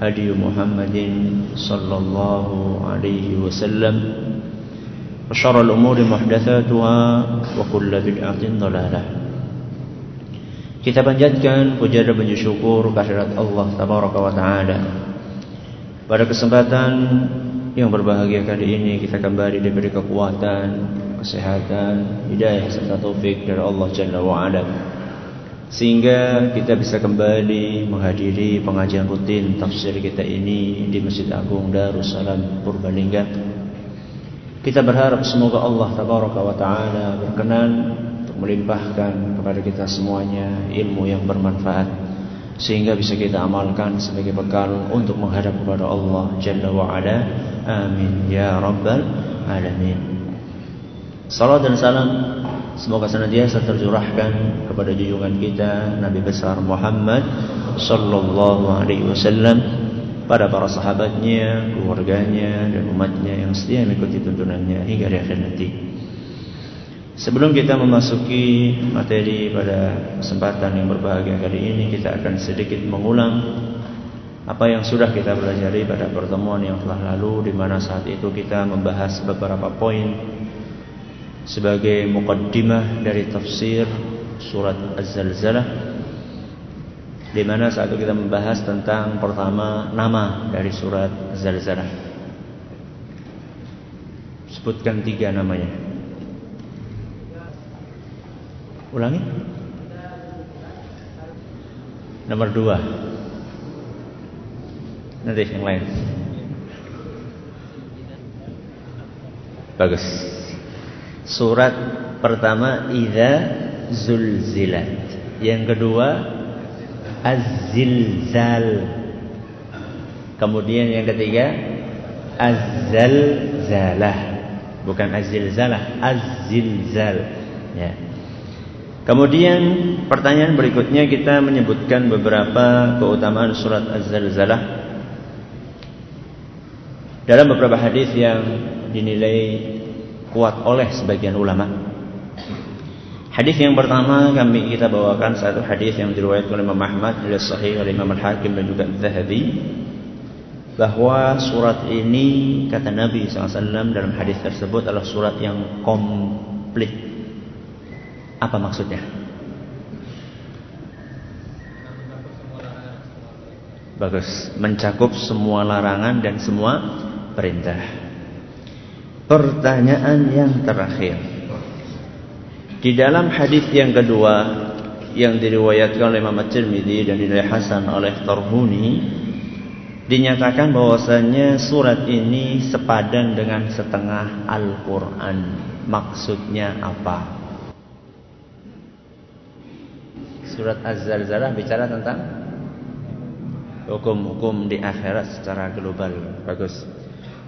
هدي محمد صلى الله عليه وسلم وشر الأمور محدثاتها وكل بدعة ضلالة Kita panjatkan puja dan puji syukur kehadirat Allah Tabaraka wa Ta'ala Pada kesempatan yang berbahagia kali ini kita kembali diberi kekuatan, kesehatan, hidayah serta taufik dari Allah Jalla wa Ala sehingga kita bisa kembali menghadiri pengajian rutin tafsir kita ini di Masjid Agung Darussalam Purbalingga. Kita berharap semoga Allah tabaraka wa taala berkenan untuk melimpahkan kepada kita semuanya ilmu yang bermanfaat sehingga bisa kita amalkan sebagai bekal untuk menghadap kepada Allah Jalla wa Ala. Amin ya rabbal alamin. Salam dan salam Semoga senantiasa tercurahkan kepada junjungan kita Nabi besar Muhammad sallallahu alaihi wasallam pada para sahabatnya, keluarganya dan umatnya yang setia mengikuti tuntunannya hingga di akhir nanti. Sebelum kita memasuki materi pada kesempatan yang berbahagia kali ini, kita akan sedikit mengulang apa yang sudah kita pelajari pada pertemuan yang telah lalu di mana saat itu kita membahas beberapa poin sebagai mukaddimah dari tafsir surat Az-Zalzalah di mana saat itu kita membahas tentang pertama nama dari surat Az-Zalzalah. Sebutkan tiga namanya. Ulangi. Nomor dua. Nanti yang lain. Bagus. Surat pertama Iza Zulzilat. Yang kedua Az-Zilzal. Kemudian yang ketiga Az-Zalzalah. Bukan Az-Zilzalah, Az-Zilzal. Ya. Kemudian pertanyaan berikutnya kita menyebutkan beberapa keutamaan surat Az-Zalzalah. Dalam beberapa hadis yang dinilai kuat oleh sebagian ulama. Hadis yang pertama kami kita bawakan satu hadis yang diriwayatkan oleh Imam Ahmad oleh Sahih oleh Imam Al-Hakim dan juga Zahabi bahwa surat ini kata Nabi SAW dalam hadis tersebut adalah surat yang komplit. Apa maksudnya? Bagus, mencakup semua larangan dan semua perintah. Pertanyaan yang terakhir. Di dalam hadis yang kedua yang diriwayatkan oleh Imam At-Tirmidzi dan dinilai hasan oleh Tarbuni dinyatakan bahwasanya surat ini sepadan dengan setengah Al-Qur'an. Maksudnya apa? Surat Az-Zalzalah bicara tentang hukum-hukum di akhirat secara global. Bagus.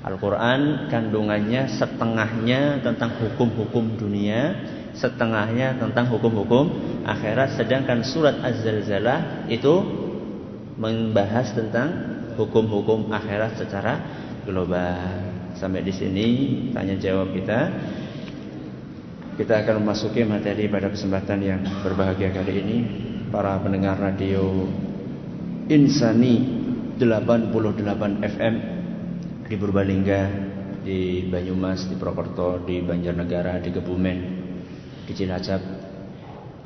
Al-Quran kandungannya setengahnya tentang hukum-hukum dunia, setengahnya tentang hukum-hukum akhirat. Sedangkan surat Az-Zalzalah itu membahas tentang hukum-hukum akhirat secara global. sampai di sini tanya jawab kita. Kita akan memasuki materi pada kesempatan yang berbahagia kali ini para pendengar radio Insani 88 FM di Purbalingga, di Banyumas, di Prokerto, di Banjarnegara, di Kebumen, di Cilacap.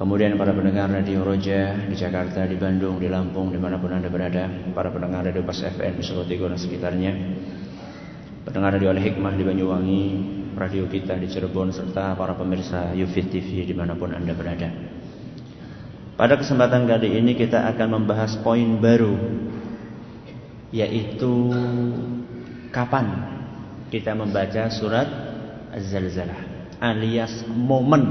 Kemudian para pendengar Radio Roja di Jakarta, di Bandung, di Lampung, di mana pun anda berada. Para pendengar Radio Pas FM di Solo Tigo dan sekitarnya. Pendengar Radio Al-Hikmah di Banyuwangi, radio kita di Cirebon, serta para pemirsa Yufit TV di mana pun anda berada. Pada kesempatan kali ini kita akan membahas poin baru yaitu kapan kita membaca surat Az-Zalzalah alias momen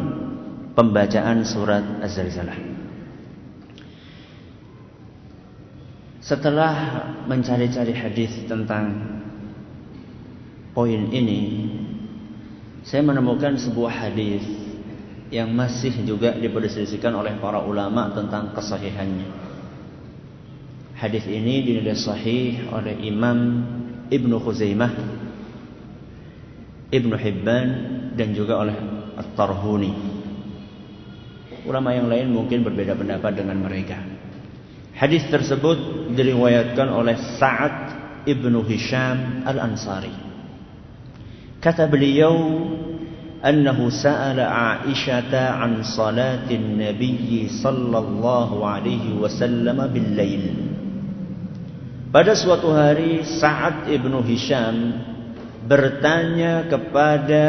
pembacaan surat Az-Zalzalah. Setelah mencari-cari hadis tentang poin ini, saya menemukan sebuah hadis yang masih juga diperselisihkan oleh para ulama tentang kesahihannya. Hadis ini dinilai sahih oleh Imam Ibnu Khuzaimah, Ibnu Hibban dan juga oleh At-Tarhuni. Ulama yang lain mungkin berbeda pendapat dengan mereka. Hadis tersebut diriwayatkan oleh Sa'ad Ibnu Hisham Al-Ansari. Kata beliau أنه سأل عائشة عن صلاة النبي صلى الله عليه وسلم بالليل pada suatu hari Sa'ad ibnu Hisham bertanya kepada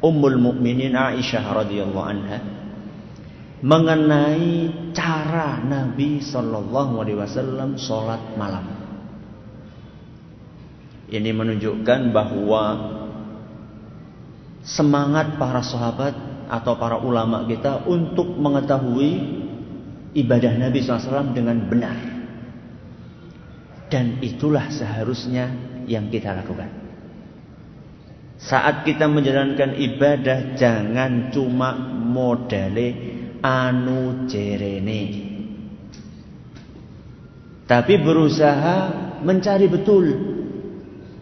Ummul Mukminin Aisyah radhiyallahu anha mengenai cara Nabi Shallallahu alaihi wasallam salat malam. Ini menunjukkan bahwa semangat para sahabat atau para ulama kita untuk mengetahui ibadah Nabi SAW dengan benar. Dan itulah seharusnya yang kita lakukan. Saat kita menjalankan ibadah jangan cuma modale anu jerene. Tapi berusaha mencari betul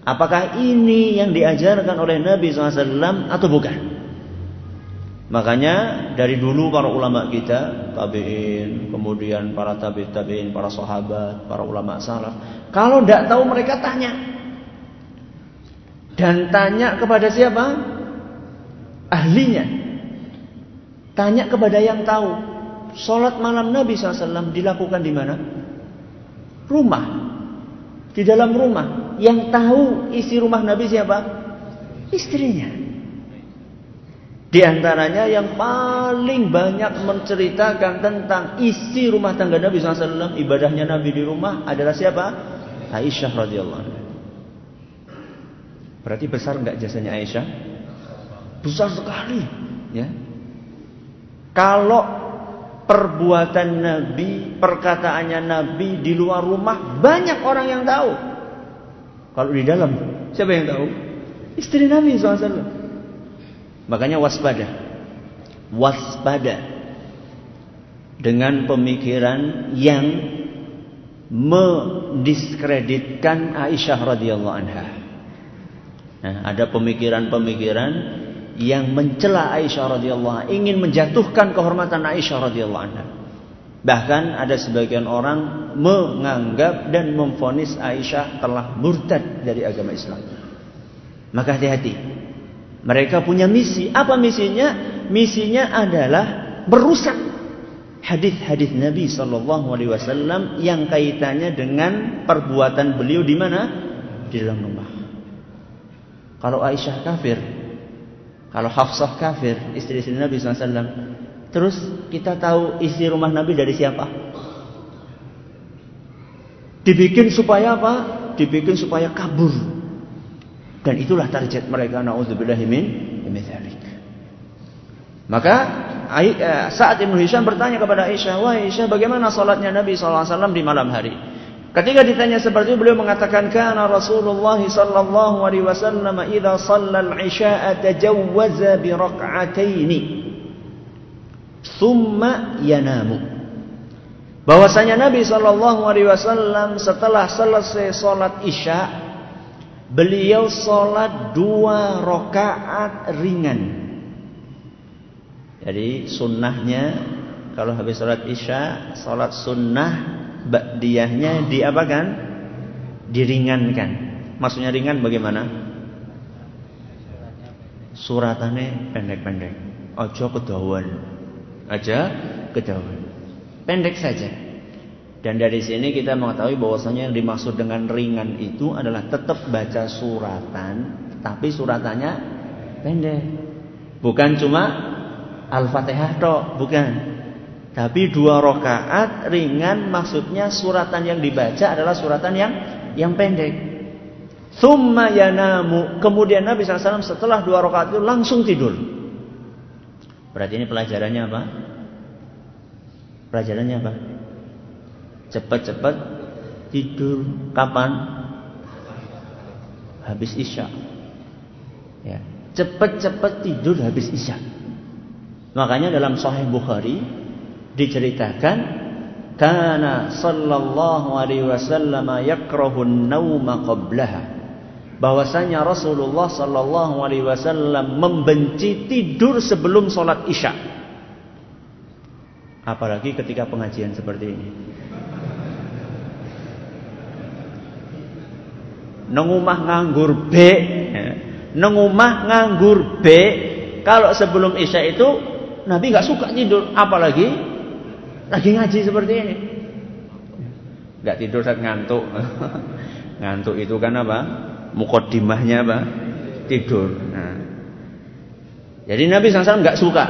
apakah ini yang diajarkan oleh Nabi SAW atau bukan. Makanya dari dulu para ulama kita, tabi'in, kemudian para tabi' tabi'in, para sahabat, para ulama salaf, kalau tidak tahu mereka tanya. Dan tanya kepada siapa? Ahlinya. Tanya kepada yang tahu. Salat malam Nabi SAW dilakukan di mana? Rumah. Di dalam rumah. Yang tahu isi rumah Nabi siapa? Istrinya. Di antaranya yang paling banyak menceritakan tentang isi rumah tangga Nabi SAW, ibadahnya Nabi di rumah adalah siapa? Aisyah radhiyallahu anha. Berarti besar nggak jasanya Aisyah? Besar sekali, ya. Kalau perbuatan Nabi, perkataannya Nabi di luar rumah banyak orang yang tahu. Kalau di dalam, siapa yang tahu? Istri Nabi SAW. Makanya waspada. Waspada dengan pemikiran yang mendiskreditkan Aisyah radhiyallahu anha. Nah, ada pemikiran-pemikiran yang mencela Aisyah radhiyallahu anha, ingin menjatuhkan kehormatan Aisyah radhiyallahu anha. Bahkan ada sebagian orang menganggap dan memfonis Aisyah telah murtad dari agama Islam. Maka hati-hati. Mereka punya misi. Apa misinya? Misinya adalah merusak hadis-hadis Nabi Shallallahu Alaihi Wasallam yang kaitannya dengan perbuatan beliau di mana? Di dalam rumah. Kalau Aisyah kafir, kalau Hafsah kafir, istri-istri Nabi SAW, terus kita tahu isi rumah Nabi dari siapa? Dibikin supaya apa? Dibikin supaya kabur dan itulah target mereka naudzubillah min. Maka eh, saat Ibnu Hisham bertanya kepada Aisyah, "Wah Aisyah, bagaimana salatnya Nabi SAW di malam hari?" Ketika ditanya seperti itu beliau mengatakan kana Rasulullah sallallahu alaihi wasallam idza shalla al-isya'a tajawwaza bi rak'ataini thumma yanamu. Bahwasanya Nabi sallallahu alaihi wasallam setelah selesai salat Isya Beliau sholat dua rakaat ringan. Jadi sunnahnya kalau habis sholat isya, sholat sunnah ba'diyahnya diapakan? Diringankan. Maksudnya ringan bagaimana? Suratannya pendek-pendek. Ojo kedawan. Aja kedawan. Pendek saja. Dan dari sini kita mengetahui bahwasanya yang dimaksud dengan ringan itu adalah tetap baca suratan, tapi suratannya pendek. Bukan cuma Al-Fatihah tok, bukan. Tapi dua rakaat ringan maksudnya suratan yang dibaca adalah suratan yang yang pendek. Thumma yanamu. Kemudian Nabi SAW setelah dua rakaat itu langsung tidur. Berarti ini pelajarannya apa? Pelajarannya apa? Cepat-cepat tidur. Kapan? Habis Isya. Ya. Cepat-cepat tidur habis Isya. Makanya dalam Sahih Bukhari diceritakan kana sallallahu alaihi wasallam yakrahu an-nauma qablaha bahwasanya Rasulullah sallallahu alaihi wasallam membenci tidur sebelum sholat Isya. Apalagi ketika pengajian seperti ini. Nengumah nganggur B, ya. nengumah nganggur B. Kalau sebelum isya itu Nabi nggak suka tidur, apalagi lagi ngaji seperti ini. Nggak tidur saat ngantuk. ngantuk itu kan apa? Mukodimahnya apa? Tidur. Nah. Jadi Nabi SAW nggak suka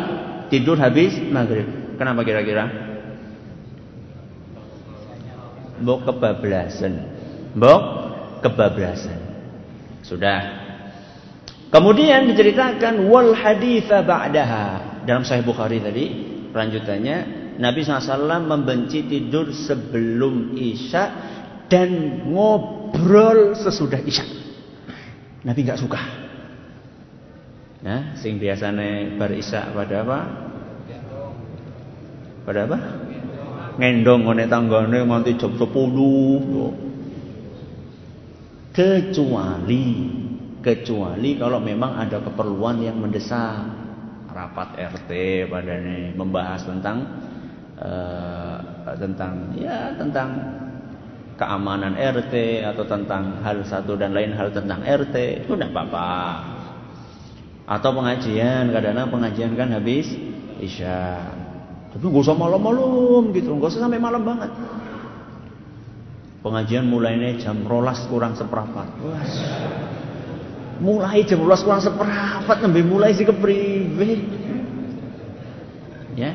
tidur habis maghrib. Kenapa kira-kira? Mbok kebablasan. Mbok kebablasan. Sudah. Kemudian diceritakan wal haditha ba'daha. Dalam Sahih Bukhari tadi, lanjutannya Nabi SAW membenci tidur sebelum Isya dan ngobrol sesudah Isya. Nabi nggak suka. Nah, sing biasanya bar Isya pada apa? Pada apa? Ngendong ngene tanggane nganti jam 10. Kecuali kecuali kalau memang ada keperluan yang mendesak. Rapat RT padanya membahas tentang uh, tentang ya tentang keamanan RT atau tentang hal satu dan lain hal tentang RT itu tidak apa-apa. Atau pengajian kadang-kadang pengajian kan habis isya. Tapi gak usah malam-malam gitu, gak usah sampai malam banget. Pengajian mulainya jam rolas kurang seperempat. Mulai jam rolas kurang seperempat, nembe mulai sih kepriwe. Ya.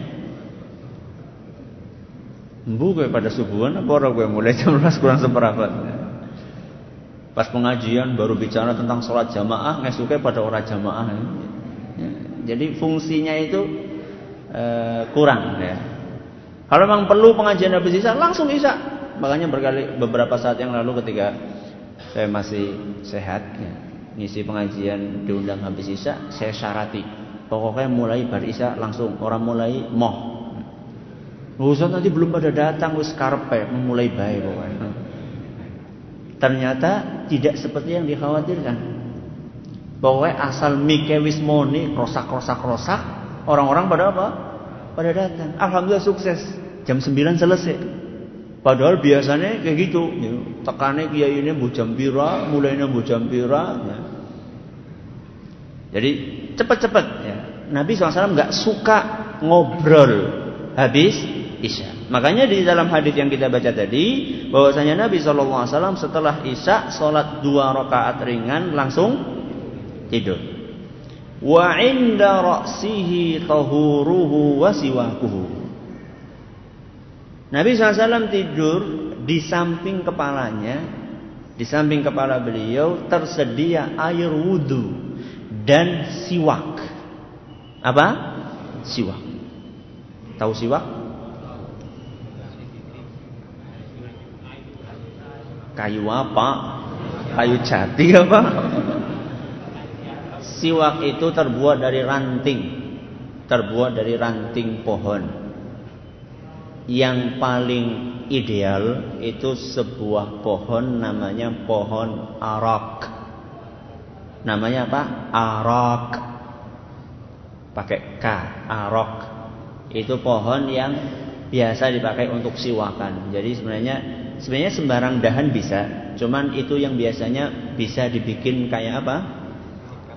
Embu gue pada subuhan apa orang gue mulai jam rolas kurang seperempat. Pas pengajian baru bicara tentang sholat jamaah, nggak suka pada orang jamaah. Ya. Jadi fungsinya itu Eh, kurang ya. Kalau memang perlu pengajian habis isya langsung isya. Makanya berkali beberapa saat yang lalu ketika saya masih sehat ya, ngisi pengajian diundang habis isya, saya syarati pokoknya mulai bar isya langsung orang mulai moh. Usah nanti belum pada datang wis karpe memulai baik pokoknya. Ternyata tidak seperti yang dikhawatirkan. Pokoknya asal mike wis moni rosak-rosak-rosak Orang-orang pada apa? Pada datang. Alhamdulillah sukses. Jam 9 selesai. Padahal biasanya kayak gitu. Ya. Tekannya kiai ini bu mulainya bu. Ya. Jadi cepat-cepat. Ya. Nabi SAW nggak suka ngobrol habis isya. Makanya di dalam hadis yang kita baca tadi, bahwasanya Nabi SAW setelah isya sholat dua rakaat ringan langsung tidur wa inda ra'sihi tahuruhu wa siwakuhu. Nabi SAW tidur di samping kepalanya, di samping kepala beliau tersedia air wudhu dan siwak. Apa? Siwak. Tahu siwak? Kayu apa? Kayu jati apa? Siwak itu terbuat dari ranting. Terbuat dari ranting pohon. Yang paling ideal itu sebuah pohon namanya pohon arak. Namanya apa? Arok. Pakai K, arok. Itu pohon yang biasa dipakai untuk siwakan. Jadi sebenarnya sebenarnya sembarang dahan bisa, cuman itu yang biasanya bisa dibikin kayak apa?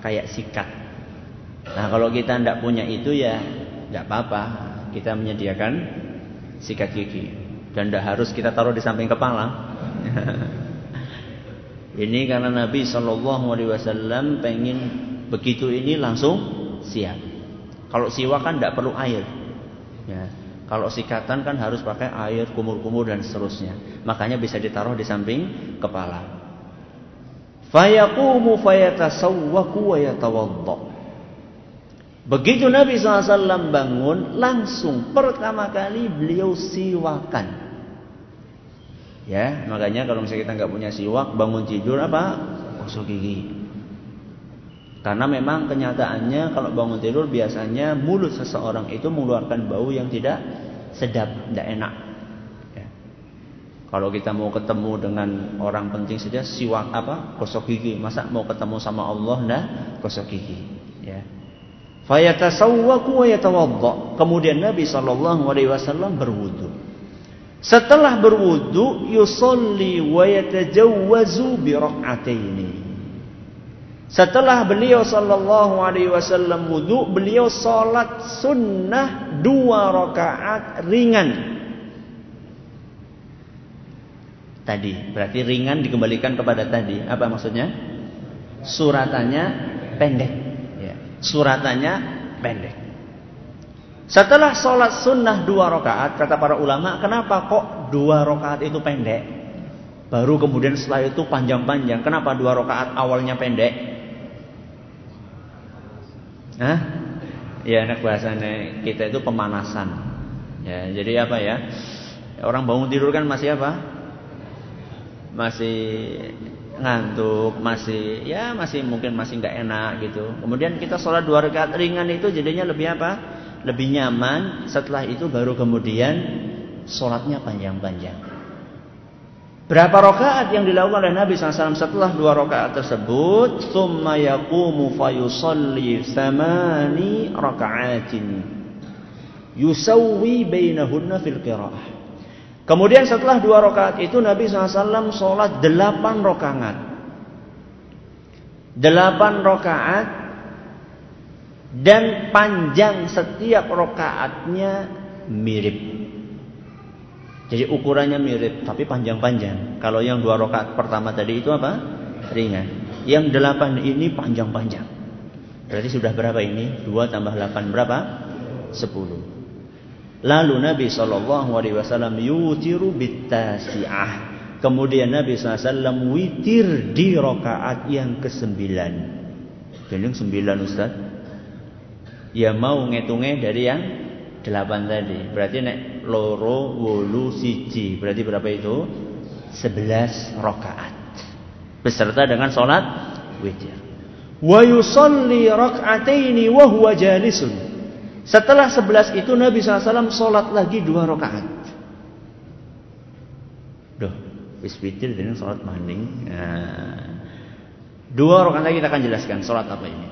Kayak sikat. Nah, kalau kita tidak punya itu ya tidak apa-apa. Kita menyediakan sikat gigi dan tidak harus kita taruh di samping kepala. Ini karena Nabi Shallallahu Alaihi Wasallam pengen begitu ini langsung siap. Kalau siwak kan tidak perlu air. Ya. Kalau sikatan kan harus pakai air, kumur-kumur dan seterusnya. Makanya bisa ditaruh di samping kepala. Fayaqumu fayatasawwaku wa. Begitu Nabi SAW bangun, langsung pertama kali beliau siwakan. Ya, makanya kalau misalnya kita nggak punya siwak, bangun tidur apa? Gosok gigi. Karena memang kenyataannya kalau bangun tidur biasanya mulut seseorang itu mengeluarkan bau yang tidak sedap, tidak enak. Ya. Kalau kita mau ketemu dengan orang penting saja siwak apa? Gosok gigi. Masa mau ketemu sama Allah ndak gosok gigi, ya. Fayatasawwaku wa yatawadda. Kemudian Nabi sallallahu alaihi wasallam berwudu. Setelah berwudu yusolli wa yatajawwazu bi rak'ataini. Setelah beliau sallallahu alaihi wasallam wudu, beliau salat sunnah dua rakaat ringan. Tadi, berarti ringan dikembalikan kepada tadi. Apa maksudnya? Suratannya pendek. Ya. Suratannya pendek. Setelah sholat sunnah dua rakaat, kata para ulama, kenapa kok dua rakaat itu pendek? Baru kemudian setelah itu panjang-panjang. Kenapa dua rakaat awalnya pendek? Hah? Ya, anak bahasanya kita itu pemanasan. Ya, jadi apa ya? Orang bangun tidur kan masih apa? Masih ngantuk, masih ya masih mungkin masih nggak enak gitu. Kemudian kita sholat dua rakaat ringan itu jadinya lebih apa? lebih nyaman. Setelah itu baru kemudian sholatnya panjang-panjang. Berapa rakaat yang dilakukan oleh Nabi SAW setelah dua rakaat tersebut? Thumma yaqumu fayusalli thamani raka'atin. Yusawwi bainahunna fil qira'ah. Kemudian setelah dua rakaat itu Nabi SAW sholat delapan rakaat. Delapan rakaat dan panjang setiap rokaatnya mirip. Jadi ukurannya mirip, tapi panjang-panjang. Kalau yang dua rokaat pertama tadi itu apa? Ringan. Yang delapan ini panjang-panjang. Berarti sudah berapa ini? Dua tambah delapan berapa? Sepuluh. Lalu Nabi Shallallahu Alaihi Wasallam yutiru bitasiah. Kemudian Nabi SAW witir di rokaat yang kesembilan. Jadi yang sembilan Ustaz ya mau ngitungnya dari yang delapan tadi. Berarti nek loro wolu siji. Berarti berapa itu? Sebelas rakaat. Beserta dengan sholat witir. Wa yusalli rak'ataini wa huwa jalisun. Setelah sebelas itu Nabi SAW sholat lagi dua rakaat. Duh, wis witir dengan sholat maning. Nah, dua rakaat lagi kita akan jelaskan sholat apa ini.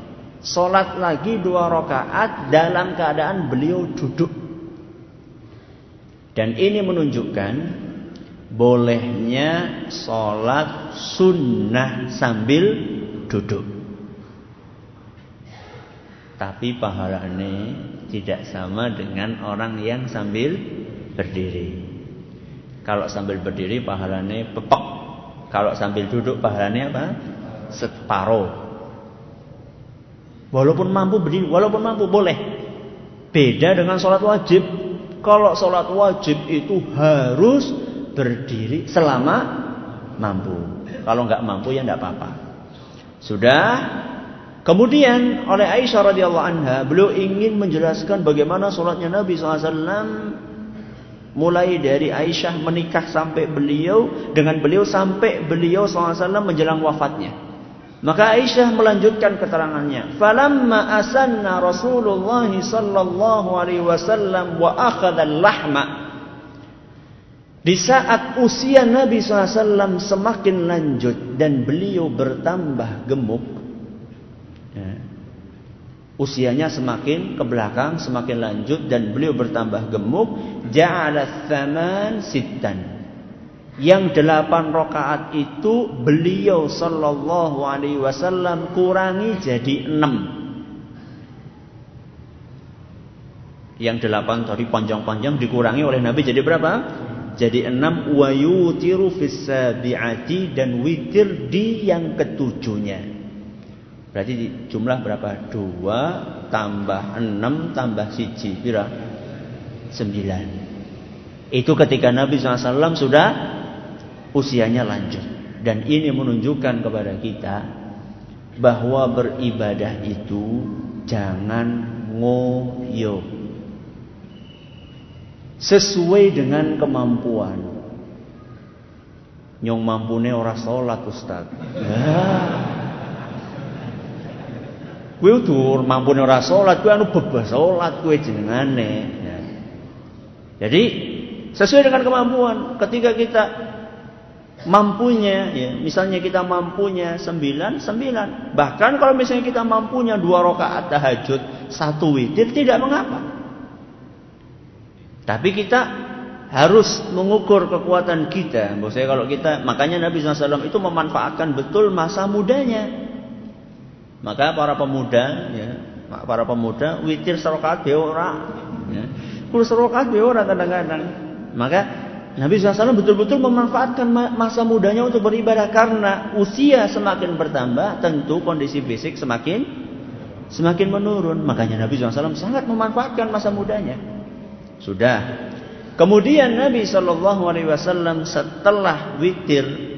Sholat lagi dua rakaat dalam keadaan beliau duduk. Dan ini menunjukkan bolehnya sholat sunnah sambil duduk. Tapi pahalanya tidak sama dengan orang yang sambil berdiri. Kalau sambil berdiri pahalanya pepek. Kalau sambil duduk pahalanya apa? Separuh. Walaupun mampu berdiri, walaupun mampu boleh. Beda dengan sholat wajib. Kalau sholat wajib itu harus berdiri selama mampu. Kalau nggak mampu ya nggak apa-apa. Sudah. Kemudian oleh Aisyah radhiyallahu anha, beliau ingin menjelaskan bagaimana sholatnya Nabi SAW mulai dari Aisyah menikah sampai beliau dengan beliau sampai beliau SAW menjelang wafatnya. Maka Aisyah melanjutkan keterangannya. Falamma asanna Rasulullah sallallahu alaihi wasallam wa akhadha lahma Di saat usia Nabi SAW semakin lanjut dan beliau bertambah gemuk, Usianya semakin ke belakang, semakin lanjut dan beliau bertambah gemuk. Ja'ala thaman sittan. Yang delapan rakaat itu beliau sallallahu alaihi wasallam kurangi jadi enam. Yang delapan tadi panjang-panjang dikurangi oleh Nabi jadi berapa? Jadi enam wa yutiru fis dan witir di yang ketujuhnya. Berarti jumlah berapa? Dua tambah enam tambah siji. Bira? Sembilan. Itu ketika Nabi SAW sudah usianya lanjut. Dan ini menunjukkan kepada kita bahwa beribadah itu jangan ngoyo sesuai dengan kemampuan. Nyong mampune ora salat Ustaz. Kowe udur mampune ora kowe anu bebas salat kowe jenengane. Ya. Jadi sesuai dengan kemampuan. Ketika kita mampunya ya, misalnya kita mampunya sembilan, sembilan. Bahkan kalau misalnya kita mampunya dua rakaat tahajud, satu witir tidak mengapa. Tapi kita harus mengukur kekuatan kita. Maksudnya kalau kita, makanya Nabi SAW itu memanfaatkan betul masa mudanya. Maka para pemuda, ya, para pemuda witir serokat beora, ya. Kul serokat beora kadang-kadang. Maka Nabi SAW betul-betul memanfaatkan masa mudanya untuk beribadah karena usia semakin bertambah, tentu kondisi fisik semakin semakin menurun. Makanya Nabi SAW sangat memanfaatkan masa mudanya. Sudah. Kemudian Nabi Wasallam setelah witir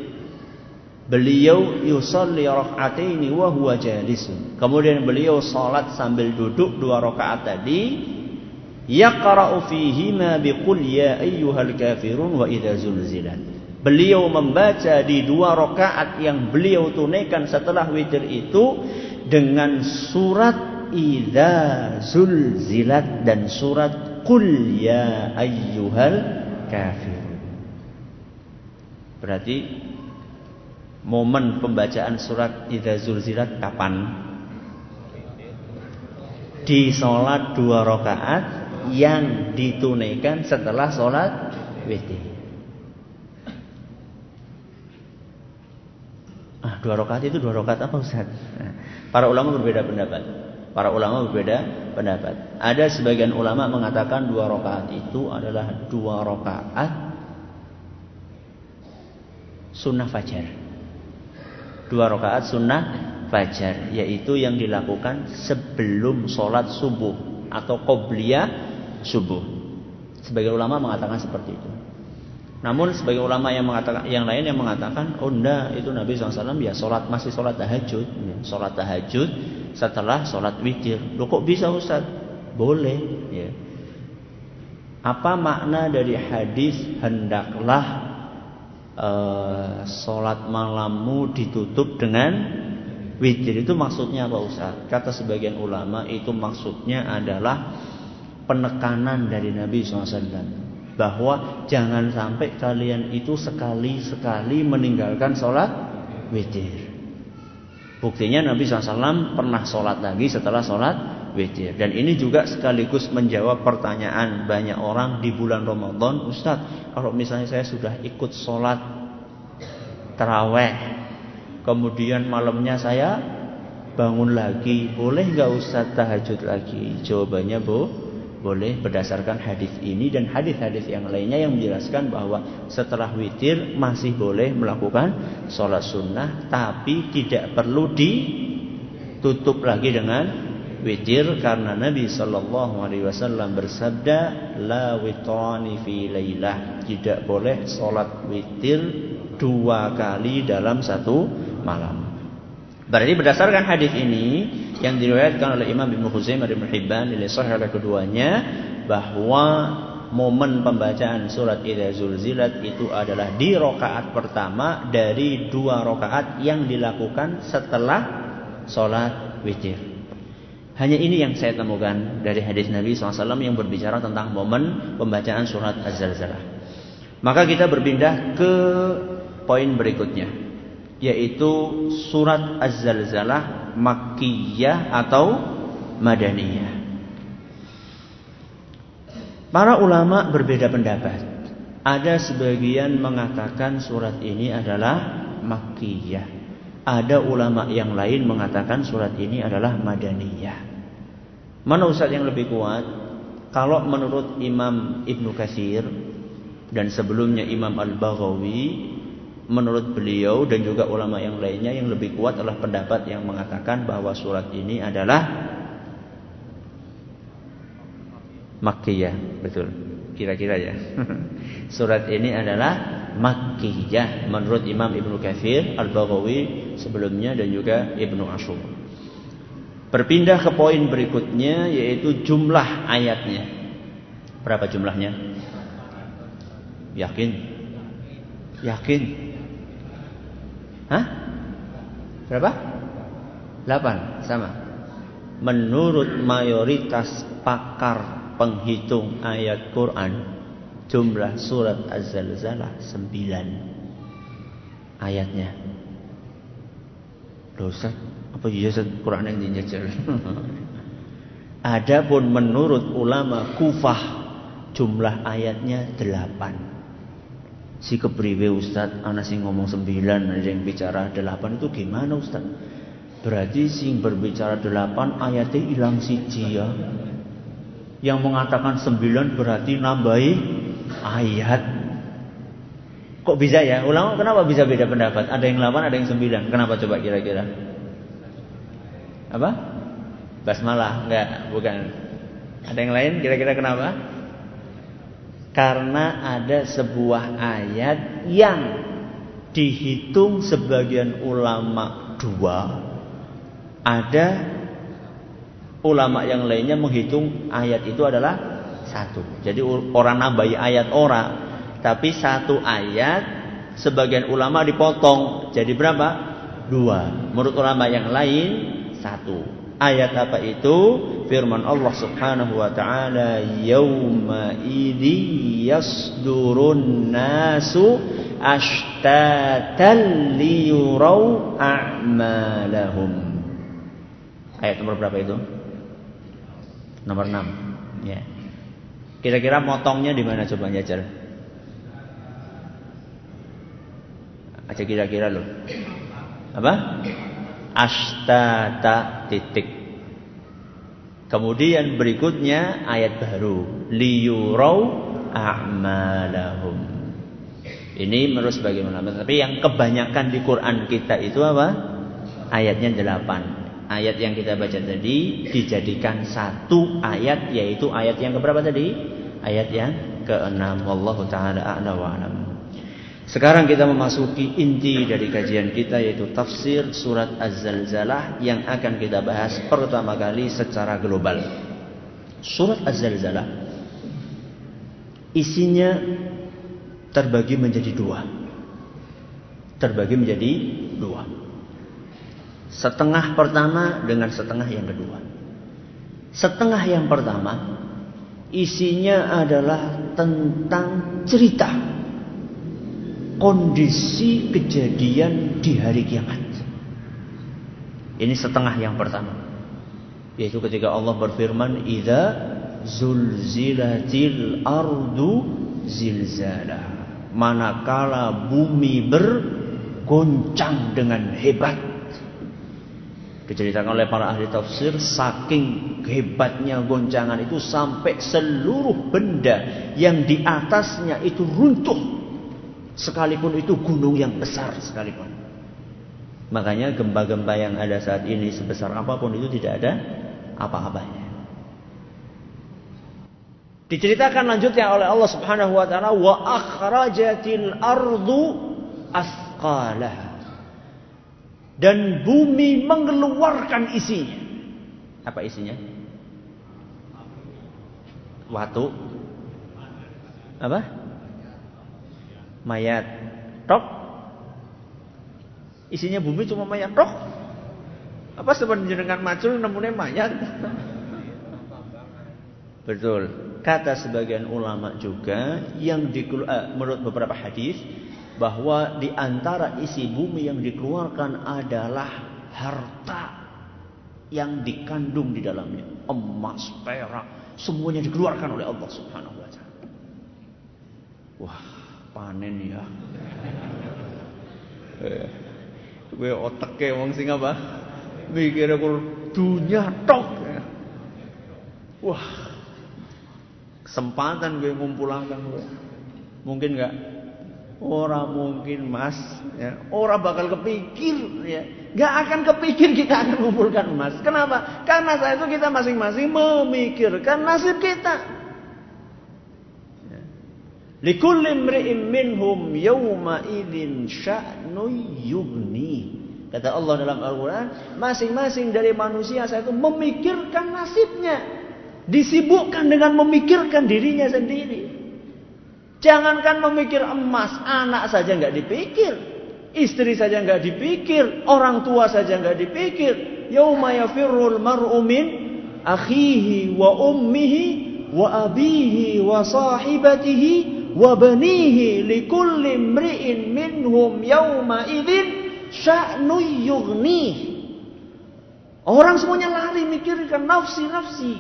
beliau yusalli rakaatain wa huwa jalisun. Kemudian beliau salat sambil duduk dua rakaat tadi. Yaqra'u ma biqul ya ayyuhal kafirun wa idza zulzilat. Beliau membaca di dua rakaat yang beliau tunaikan setelah witir itu dengan surat idza zulzilat dan surat Qul ya ayyuhal kafir. Berarti momen pembacaan surat Idza Zulzilat kapan? Di sholat dua rakaat yang ditunaikan setelah sholat witir. Ah, dua rakaat itu dua rakaat apa Ustaz? Nah, para ulama berbeda pendapat. Para ulama berbeda pendapat. Ada sebagian ulama mengatakan dua rakaat itu adalah dua rakaat sunnah fajar. Dua rakaat sunnah fajar, yaitu yang dilakukan sebelum sholat subuh atau qobliyah subuh. Sebagian ulama mengatakan seperti itu. Namun sebagai ulama yang mengatakan yang lain yang mengatakan oh enggak itu Nabi SAW ya sholat masih sholat tahajud, ya, sholat tahajud setelah sholat witir. Loh kok bisa Ustaz? Boleh. Ya. Apa makna dari hadis hendaklah uh, sholat malammu ditutup dengan witir itu maksudnya apa Ustaz? Kata sebagian ulama itu maksudnya adalah penekanan dari Nabi SAW bahwa jangan sampai kalian itu sekali-sekali meninggalkan sholat witir. Buktinya Nabi SAW pernah sholat lagi setelah sholat witir. Dan ini juga sekaligus menjawab pertanyaan banyak orang di bulan Ramadan. Ustadz, kalau misalnya saya sudah ikut sholat terawih, kemudian malamnya saya bangun lagi, boleh nggak Ustadz tahajud lagi? Jawabannya bu, boleh berdasarkan hadis ini dan hadis-hadis yang lainnya yang menjelaskan bahwa setelah witir masih boleh melakukan sholat sunnah tapi tidak perlu ditutup lagi dengan witir karena Nabi Shallallahu Alaihi Wasallam bersabda la witrani fi laylah tidak boleh sholat witir dua kali dalam satu malam. Berarti berdasarkan hadis ini yang diriwayatkan oleh Imam Ibnu Khuzaimah dan Hibban dari sahih oleh keduanya bahwa momen pembacaan surat Idza Zulzilat itu adalah di rokaat pertama dari dua rokaat yang dilakukan setelah sholat witir. Hanya ini yang saya temukan dari hadis Nabi SAW yang berbicara tentang momen pembacaan surat Az-Zalzalah. Maka kita berpindah ke poin berikutnya, yaitu surat Az-Zalzalah makkiyah atau Madaniyah. Para ulama berbeda pendapat. Ada sebagian mengatakan surat ini adalah Makkiyah. Ada ulama yang lain mengatakan surat ini adalah Madaniyah. Mana ustaz yang lebih kuat? Kalau menurut Imam Ibnu Katsir dan sebelumnya Imam Al-Baghawi menurut beliau dan juga ulama yang lainnya yang lebih kuat adalah pendapat yang mengatakan bahwa surat ini adalah Makkiyah, betul. Kira-kira ya. surat ini adalah Makkiyah menurut Imam Ibnu Katsir, Al-Baghawi sebelumnya dan juga Ibnu Ashur. Berpindah ke poin berikutnya yaitu jumlah ayatnya. Berapa jumlahnya? Yakin? Yakin? Hah? Berapa? 8 sama. Menurut mayoritas pakar penghitung ayat Quran, jumlah surat Az-Zalzalah 9 ayatnya. Dosa apa iya Quran yang dijajal? Adapun menurut ulama Kufah jumlah ayatnya 8 si kepriwe Ustaz anak sing ngomong sembilan ada yang bicara delapan itu gimana Ustaz? Berarti sing berbicara delapan ayatnya hilang siji ya. Yang mengatakan sembilan berarti nambahi ayat. Kok bisa ya? Ulama kenapa bisa beda pendapat? Ada yang delapan ada yang sembilan. Kenapa coba kira-kira apa basmalah enggak bukan ada yang lain kira-kira kenapa karena ada sebuah ayat yang dihitung sebagian ulama dua. Ada ulama yang lainnya menghitung ayat itu adalah satu. Jadi orang nambahi ayat orang, tapi satu ayat sebagian ulama dipotong. Jadi berapa? Dua. Menurut ulama yang lain satu. Ayat apa itu? Firman Allah Subhanahu wa taala, "Yauma idzi yasdurun nasu ashtatan liyurau a'malahum." Ayat nomor berapa itu? Nomor 6. Ya. Kira-kira motongnya di mana coba nyajar? Aja kira-kira loh. Apa? Ashtata titik. Kemudian berikutnya ayat baru. Liyurau a'malahum. Ini menurut bagaimana? Tapi yang kebanyakan di Quran kita itu apa? Ayatnya delapan. Ayat yang kita baca tadi dijadikan satu ayat yaitu ayat yang keberapa tadi? Ayat yang keenam. Wallahu taala a'la wa alam. Sekarang kita memasuki inti dari kajian kita yaitu tafsir surat Az-Zalzalah yang akan kita bahas pertama kali secara global. Surat Az-Zalzalah isinya terbagi menjadi dua. Terbagi menjadi dua. Setengah pertama dengan setengah yang kedua. Setengah yang pertama isinya adalah tentang cerita kondisi kejadian di hari kiamat. Ini setengah yang pertama. Yaitu ketika Allah berfirman, "Idza zulzilatil ardu zilzala." Manakala bumi bergoncang dengan hebat. Diceritakan oleh para ahli tafsir, saking hebatnya goncangan itu sampai seluruh benda yang di atasnya itu runtuh Sekalipun itu gunung yang besar sekalipun. Makanya gempa-gempa yang ada saat ini sebesar apa pun itu tidak ada apa-apanya. Diceritakan lanjutnya oleh Allah Subhanahu wa taala wa akhrajatil ardu asqalaha. Dan bumi mengeluarkan isinya. Apa isinya? Watu. Apa? Mayat. Tok. Isinya bumi cuma mayat tok. Apa sebenarnya dengan macul nemunya mayat? Betul. Kata sebagian ulama juga yang di, uh, menurut beberapa hadis bahwa di antara isi bumi yang dikeluarkan adalah harta yang dikandung di dalamnya. Emas, perak, semuanya dikeluarkan oleh Allah Subhanahu wa taala. Wah, panen ya. Gue otaknya wong sing apa? Aku dunia tok. Wah, kesempatan gue ngumpulakan gue. Mungkin nggak? Orang mungkin mas, ya. orang bakal kepikir, ya. Gak akan kepikir kita akan mengumpulkan emas. Kenapa? Karena saat itu kita masing-masing memikirkan nasib kita. Likulli imri'in minhum yawma idzin sya'nu yughni. Kata Allah dalam Al-Quran, masing-masing dari manusia saat itu memikirkan nasibnya. Disibukkan dengan memikirkan dirinya sendiri. Jangankan memikir emas, anak saja nggak dipikir. Istri saja nggak dipikir, orang tua saja nggak dipikir. Yauma yafirrul mar'u min akhihi wa ummihi wa abihi wa sahibatihi wa banihi likulli imri'in minhum. Orang semuanya lari mikirkan nafsi-nafsi.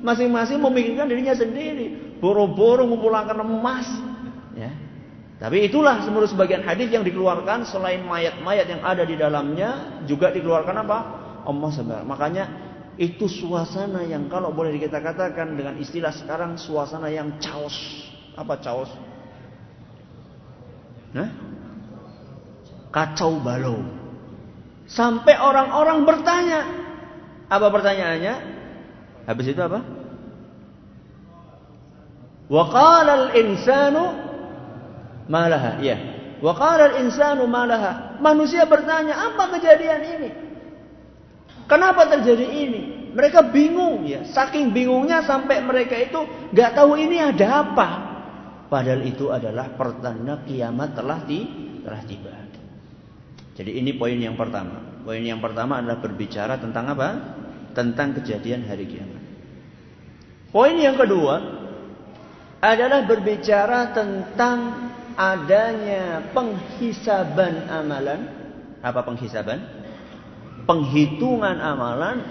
Masing-masing memikirkan dirinya sendiri. Boro-boro mengumpulkan emas, Ya. Tapi itulah menurut sebagian hadis yang dikeluarkan selain mayat-mayat yang ada di dalamnya juga dikeluarkan apa? Emas. Makanya itu suasana yang kalau boleh kita katakan dengan istilah sekarang suasana yang chaos. Apa chaos? Nah? Kacau balau. Sampai orang-orang bertanya. Apa pertanyaannya? Habis itu apa? Wa qala al-insanu malaha. Ya. Wa qala al-insanu malaha. Manusia bertanya, apa kejadian ini? Kenapa terjadi ini? Mereka bingung ya. Saking bingungnya sampai mereka itu nggak tahu ini ada apa. Padahal itu adalah pertanda kiamat telah di, telah tiba. Jadi ini poin yang pertama. Poin yang pertama adalah berbicara tentang apa? Tentang kejadian hari kiamat. Poin yang kedua adalah berbicara tentang adanya penghisaban amalan. Apa penghisaban? Penghitungan amalan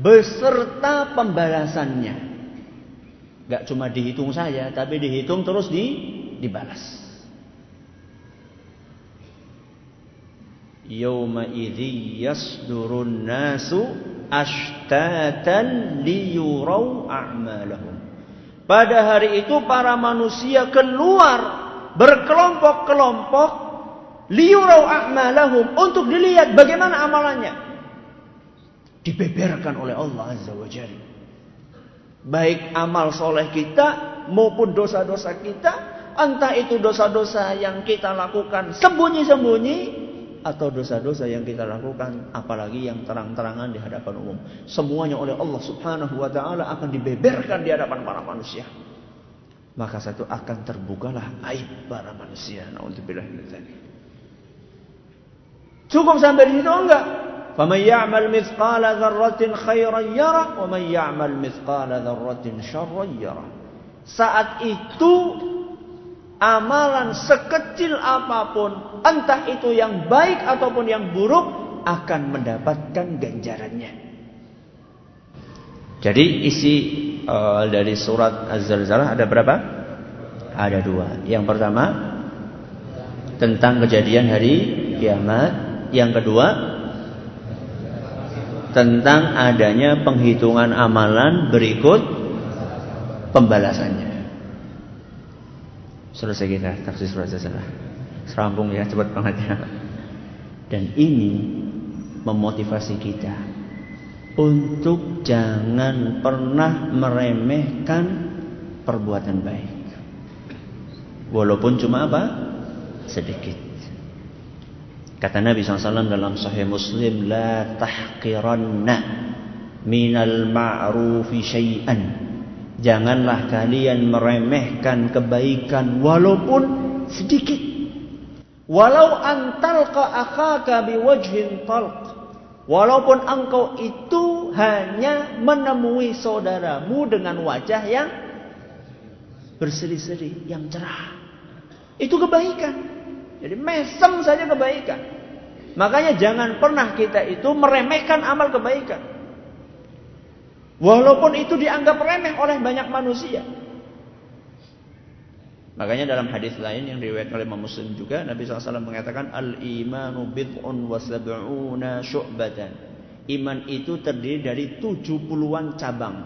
beserta pembalasannya. Gak cuma dihitung saja, tapi dihitung terus di, dibalas. Yawma idhi yasdurun nasu ashtatan liyurau a'malahum. Pada hari itu para manusia keluar berkelompok-kelompok liurau a'malahum untuk dilihat bagaimana amalannya. Dibeberkan oleh Allah Azza wa Jalla. Baik amal soleh kita maupun dosa-dosa kita. Entah itu dosa-dosa yang kita lakukan sembunyi-sembunyi. Atau dosa-dosa yang kita lakukan apalagi yang terang-terangan di hadapan umum. Semuanya oleh Allah subhanahu wa ta'ala akan dibeberkan di hadapan para manusia maka satu akan terbukalah aib para manusia. Cukup sampai di situ enggak? Ya'mal mithqala dzarratin khairan yara wa man ya'mal mithqala dzarratin syarran yara. Saat itu amalan sekecil apa pun, entah itu yang baik ataupun yang buruk akan mendapatkan ganjarannya. Jadi isi uh, dari surat Az-Zalzalah ada berapa? Ada dua. Yang pertama tentang kejadian hari kiamat. Yang kedua tentang adanya penghitungan amalan berikut pembalasannya. Selesai kita tafsir surat Az-Zalzalah. Serampung ya, cepat banget ya. Dan ini memotivasi kita untuk jangan pernah meremehkan perbuatan baik. Walaupun cuma apa? Sedikit. Kata Nabi SAW dalam Sahih Muslim, La tahqiranna minal ma'rufi syai'an. Janganlah kalian meremehkan kebaikan walaupun sedikit. Walau antalqa akhaka biwajhin talq. Walaupun engkau itu hanya menemui saudaramu dengan wajah yang berseri-seri, yang cerah. Itu kebaikan. Jadi mesem saja kebaikan. Makanya jangan pernah kita itu meremehkan amal kebaikan. Walaupun itu dianggap remeh oleh banyak manusia. Makanya dalam hadis lain yang diriwayatkan oleh Imam Muslim juga Nabi SAW mengatakan al-imanu bid'un wa sab'una syu'batan. Iman itu terdiri dari 70-an cabang.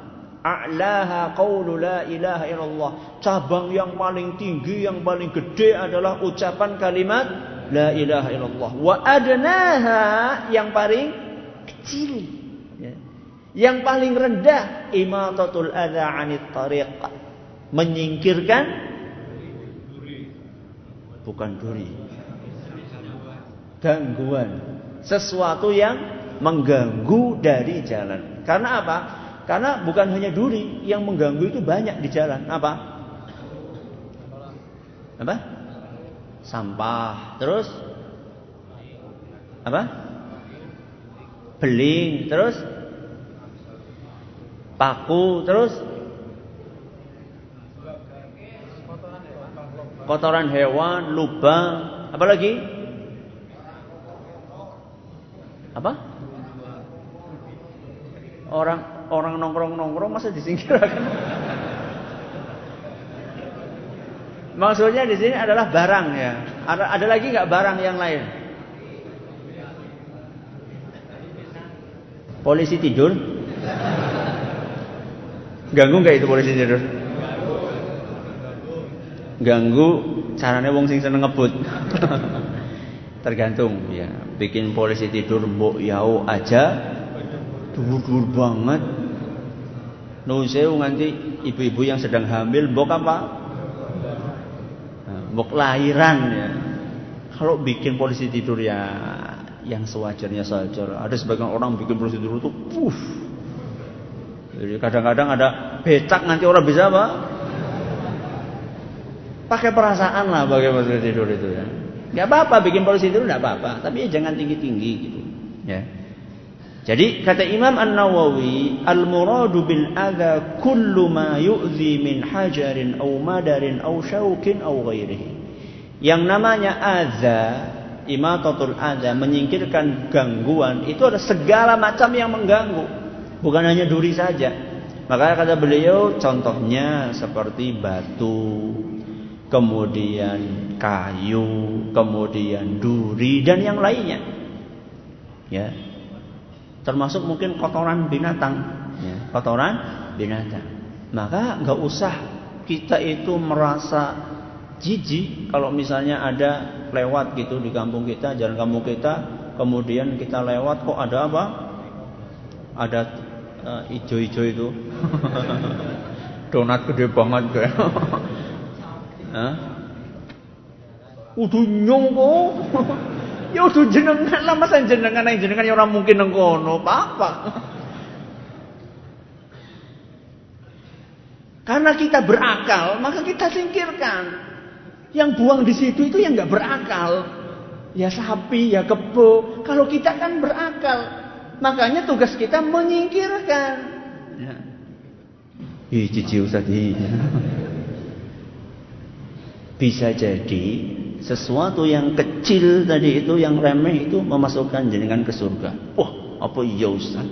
A'laha qawlu la ilaha illallah. Cabang yang paling tinggi, yang paling gede adalah ucapan kalimat la ilaha illallah. Wa adnaha yang paling kecil. Ya. Yang paling rendah imatatul adha 'anit tariq. Menyingkirkan bukan duri. Gangguan. Sesuatu yang mengganggu dari jalan. Karena apa? Karena bukan hanya duri yang mengganggu itu banyak di jalan. Apa? Apa? Sampah. Terus? Apa? Beling. Terus? Paku. Terus? kotoran hewan, lubang, apa lagi? Apa? Orang orang nongkrong nongkrong masa disingkirkan? Maksudnya di sini adalah barang ya. Ada, ada lagi nggak barang yang lain? Polisi tidur? Ganggu nggak itu polisi tidur? ganggu caranya wong sing seneng ngebut. Tergantung ya. Bikin polisi tidur mbok yau aja dur-dur banget. Nuseu nganti ibu-ibu yang sedang hamil mbok apa? Mbok lahiran ya. Kalau bikin polisi tidur ya yang sewajarnya saja. Ada sebagian orang bikin polisi tidur itu puff. Jadi kadang-kadang ada becak nanti orang bisa apa? Pakai perasaan lah bagi polisi tidur itu ya. Gak apa-apa bikin polisi tidur gak apa-apa, tapi jangan tinggi-tinggi gitu. Ya. Jadi kata Imam An-Nawawi, al-muradu bil adha kullu ma yu'zi min hajarin aw madarin aw syaukin aw ghairihi. Yang namanya adza, imatatul adza, menyingkirkan gangguan, itu ada segala macam yang mengganggu. Bukan hanya duri saja. Makanya kata beliau contohnya seperti batu, kemudian kayu, kemudian duri dan yang lainnya. Ya. Termasuk mungkin kotoran binatang, ya. kotoran binatang. Maka nggak usah kita itu merasa jijik kalau misalnya ada lewat gitu di kampung kita, jalan kampung kita, kemudian kita lewat kok ada apa? Ada uh, ijo-ijo itu. Donat gede banget kayak. Hah? Udu nyong kok. ya udu jenengan lah masa jenengan yang jenengan ya orang mungkin nang kono, apa? Karena kita berakal, maka kita singkirkan. Yang buang di situ itu yang nggak berakal. Ya sapi, ya kebo. Kalau kita kan berakal, makanya tugas kita menyingkirkan. Ya. Ih, cici tadi. Bisa jadi sesuatu yang kecil tadi itu yang remeh itu memasukkan jenengan ke surga. Wah, apa iya Ustaz?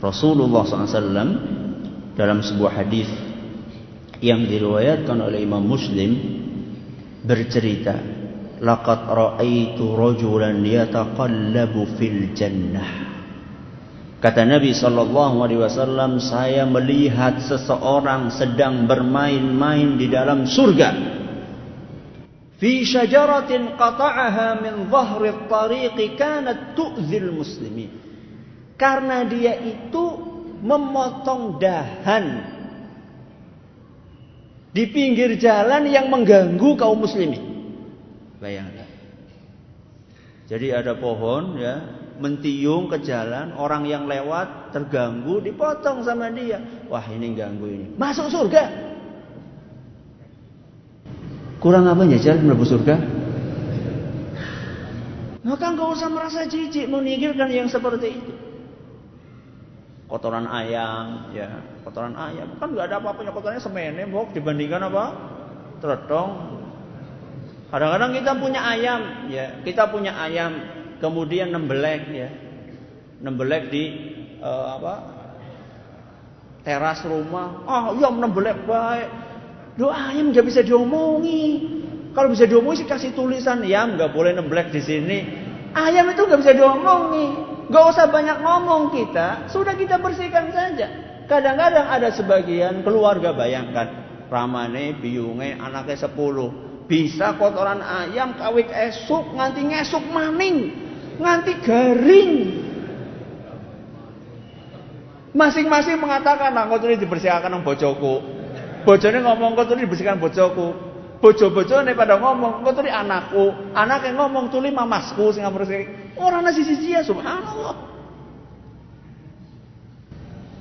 Rasulullah SAW dalam sebuah hadis yang diriwayatkan oleh Imam Muslim bercerita, "Laqad ra'aitu rajulan yataqallabu fil jannah." Kata Nabi sallallahu alaihi wasallam, saya melihat seseorang sedang bermain-main di dalam surga fi syajaratin qata'aha min dhahri tariqi kanat tu'zil muslimin. Karena dia itu memotong dahan di pinggir jalan yang mengganggu kaum muslimin. Bayangkan jadi ada pohon ya mentiung ke jalan orang yang lewat terganggu dipotong sama dia. Wah ini ganggu ini. Masuk surga Kurang apa jalan melebur surga? Maka nggak usah merasa jijik meninggalkan yang seperti itu. Kotoran ayam, ya kotoran ayam kan nggak ada apa-apanya kotorannya semene bok dibandingkan apa? Teretong. Kadang-kadang kita punya ayam, ya kita punya ayam, kemudian nembelek ya, nembelek di uh, apa? teras rumah. Ah, oh, ya menembelek baik. Doa ayam nggak bisa diomongi. Kalau bisa diomongi sih kasih tulisan, ya nggak boleh nemblek di sini. Ayam itu nggak bisa diomongi. Nggak usah banyak ngomong kita, sudah kita bersihkan saja. Kadang-kadang ada sebagian keluarga bayangkan, ramane biunge anaknya sepuluh bisa kotoran ayam kawit esuk nganti ngesuk maning nganti garing masing-masing mengatakan nah ini dibersihkan bojoku bojone ngomong kotor ini dibersihkan bojoku bojo-bojone pada ngomong kotor ini anakku anaknya ngomong tuli mamasku sing bersih orang nasi sisi ya subhanallah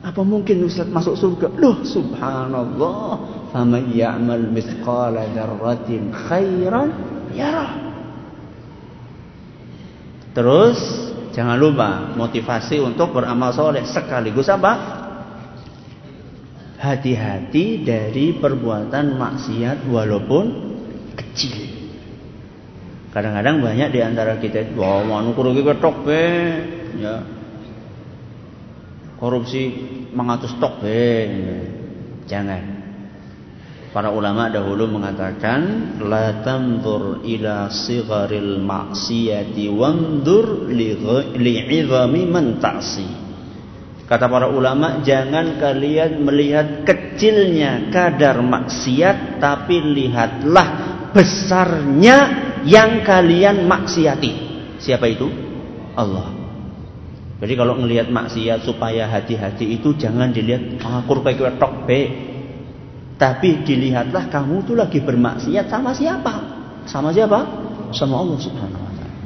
apa mungkin Ustaz masuk surga? Loh subhanallah. Faman ya'mal mithqala dzarratin khairan yarah. Terus jangan lupa motivasi untuk beramal soleh sekaligus apa? Hati-hati dari perbuatan maksiat walaupun kecil. Kadang-kadang banyak di antara kita, wah, wow, manu kurugi ketok be, ya, korupsi mengatur stok jangan. Para ulama dahulu mengatakan la tanzur ila sigharil maksiyati wanzur li'izami man ta'si kata para ulama jangan kalian melihat kecilnya kadar maksiat tapi lihatlah besarnya yang kalian maksiati siapa itu Allah jadi kalau ngelihat maksiat supaya hati-hati itu jangan dilihat ah kurba tok be. Tapi dilihatlah kamu tuh lagi bermaksiat sama siapa? Sama siapa? Sama Allah Subhanahu wa taala.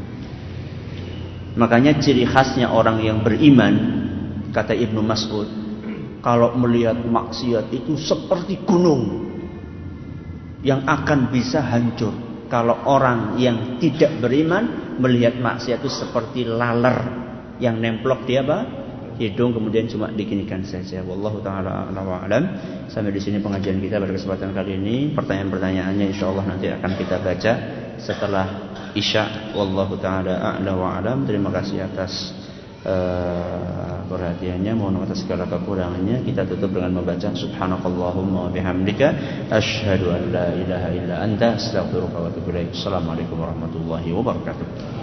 Makanya ciri khasnya orang yang beriman kata Ibnu Mas'ud, kalau melihat maksiat itu seperti gunung yang akan bisa hancur. Kalau orang yang tidak beriman melihat maksiat itu seperti laler yang nemplok dia apa? hidung kemudian cuma dikinikan saja. Wallahu taala alam. Sampai di sini pengajian kita pada kesempatan kali ini. Pertanyaan-pertanyaannya insyaallah nanti akan kita baca setelah Isya. Wallahu taala a'la wa alam. Terima kasih atas uh, perhatiannya. Mohon atas segala kekurangannya. Kita tutup dengan membaca subhanakallahumma bihamdika asyhadu an la ilaha illa anta astaghfiruka wa atubu ilaik. Assalamualaikum warahmatullahi wabarakatuh.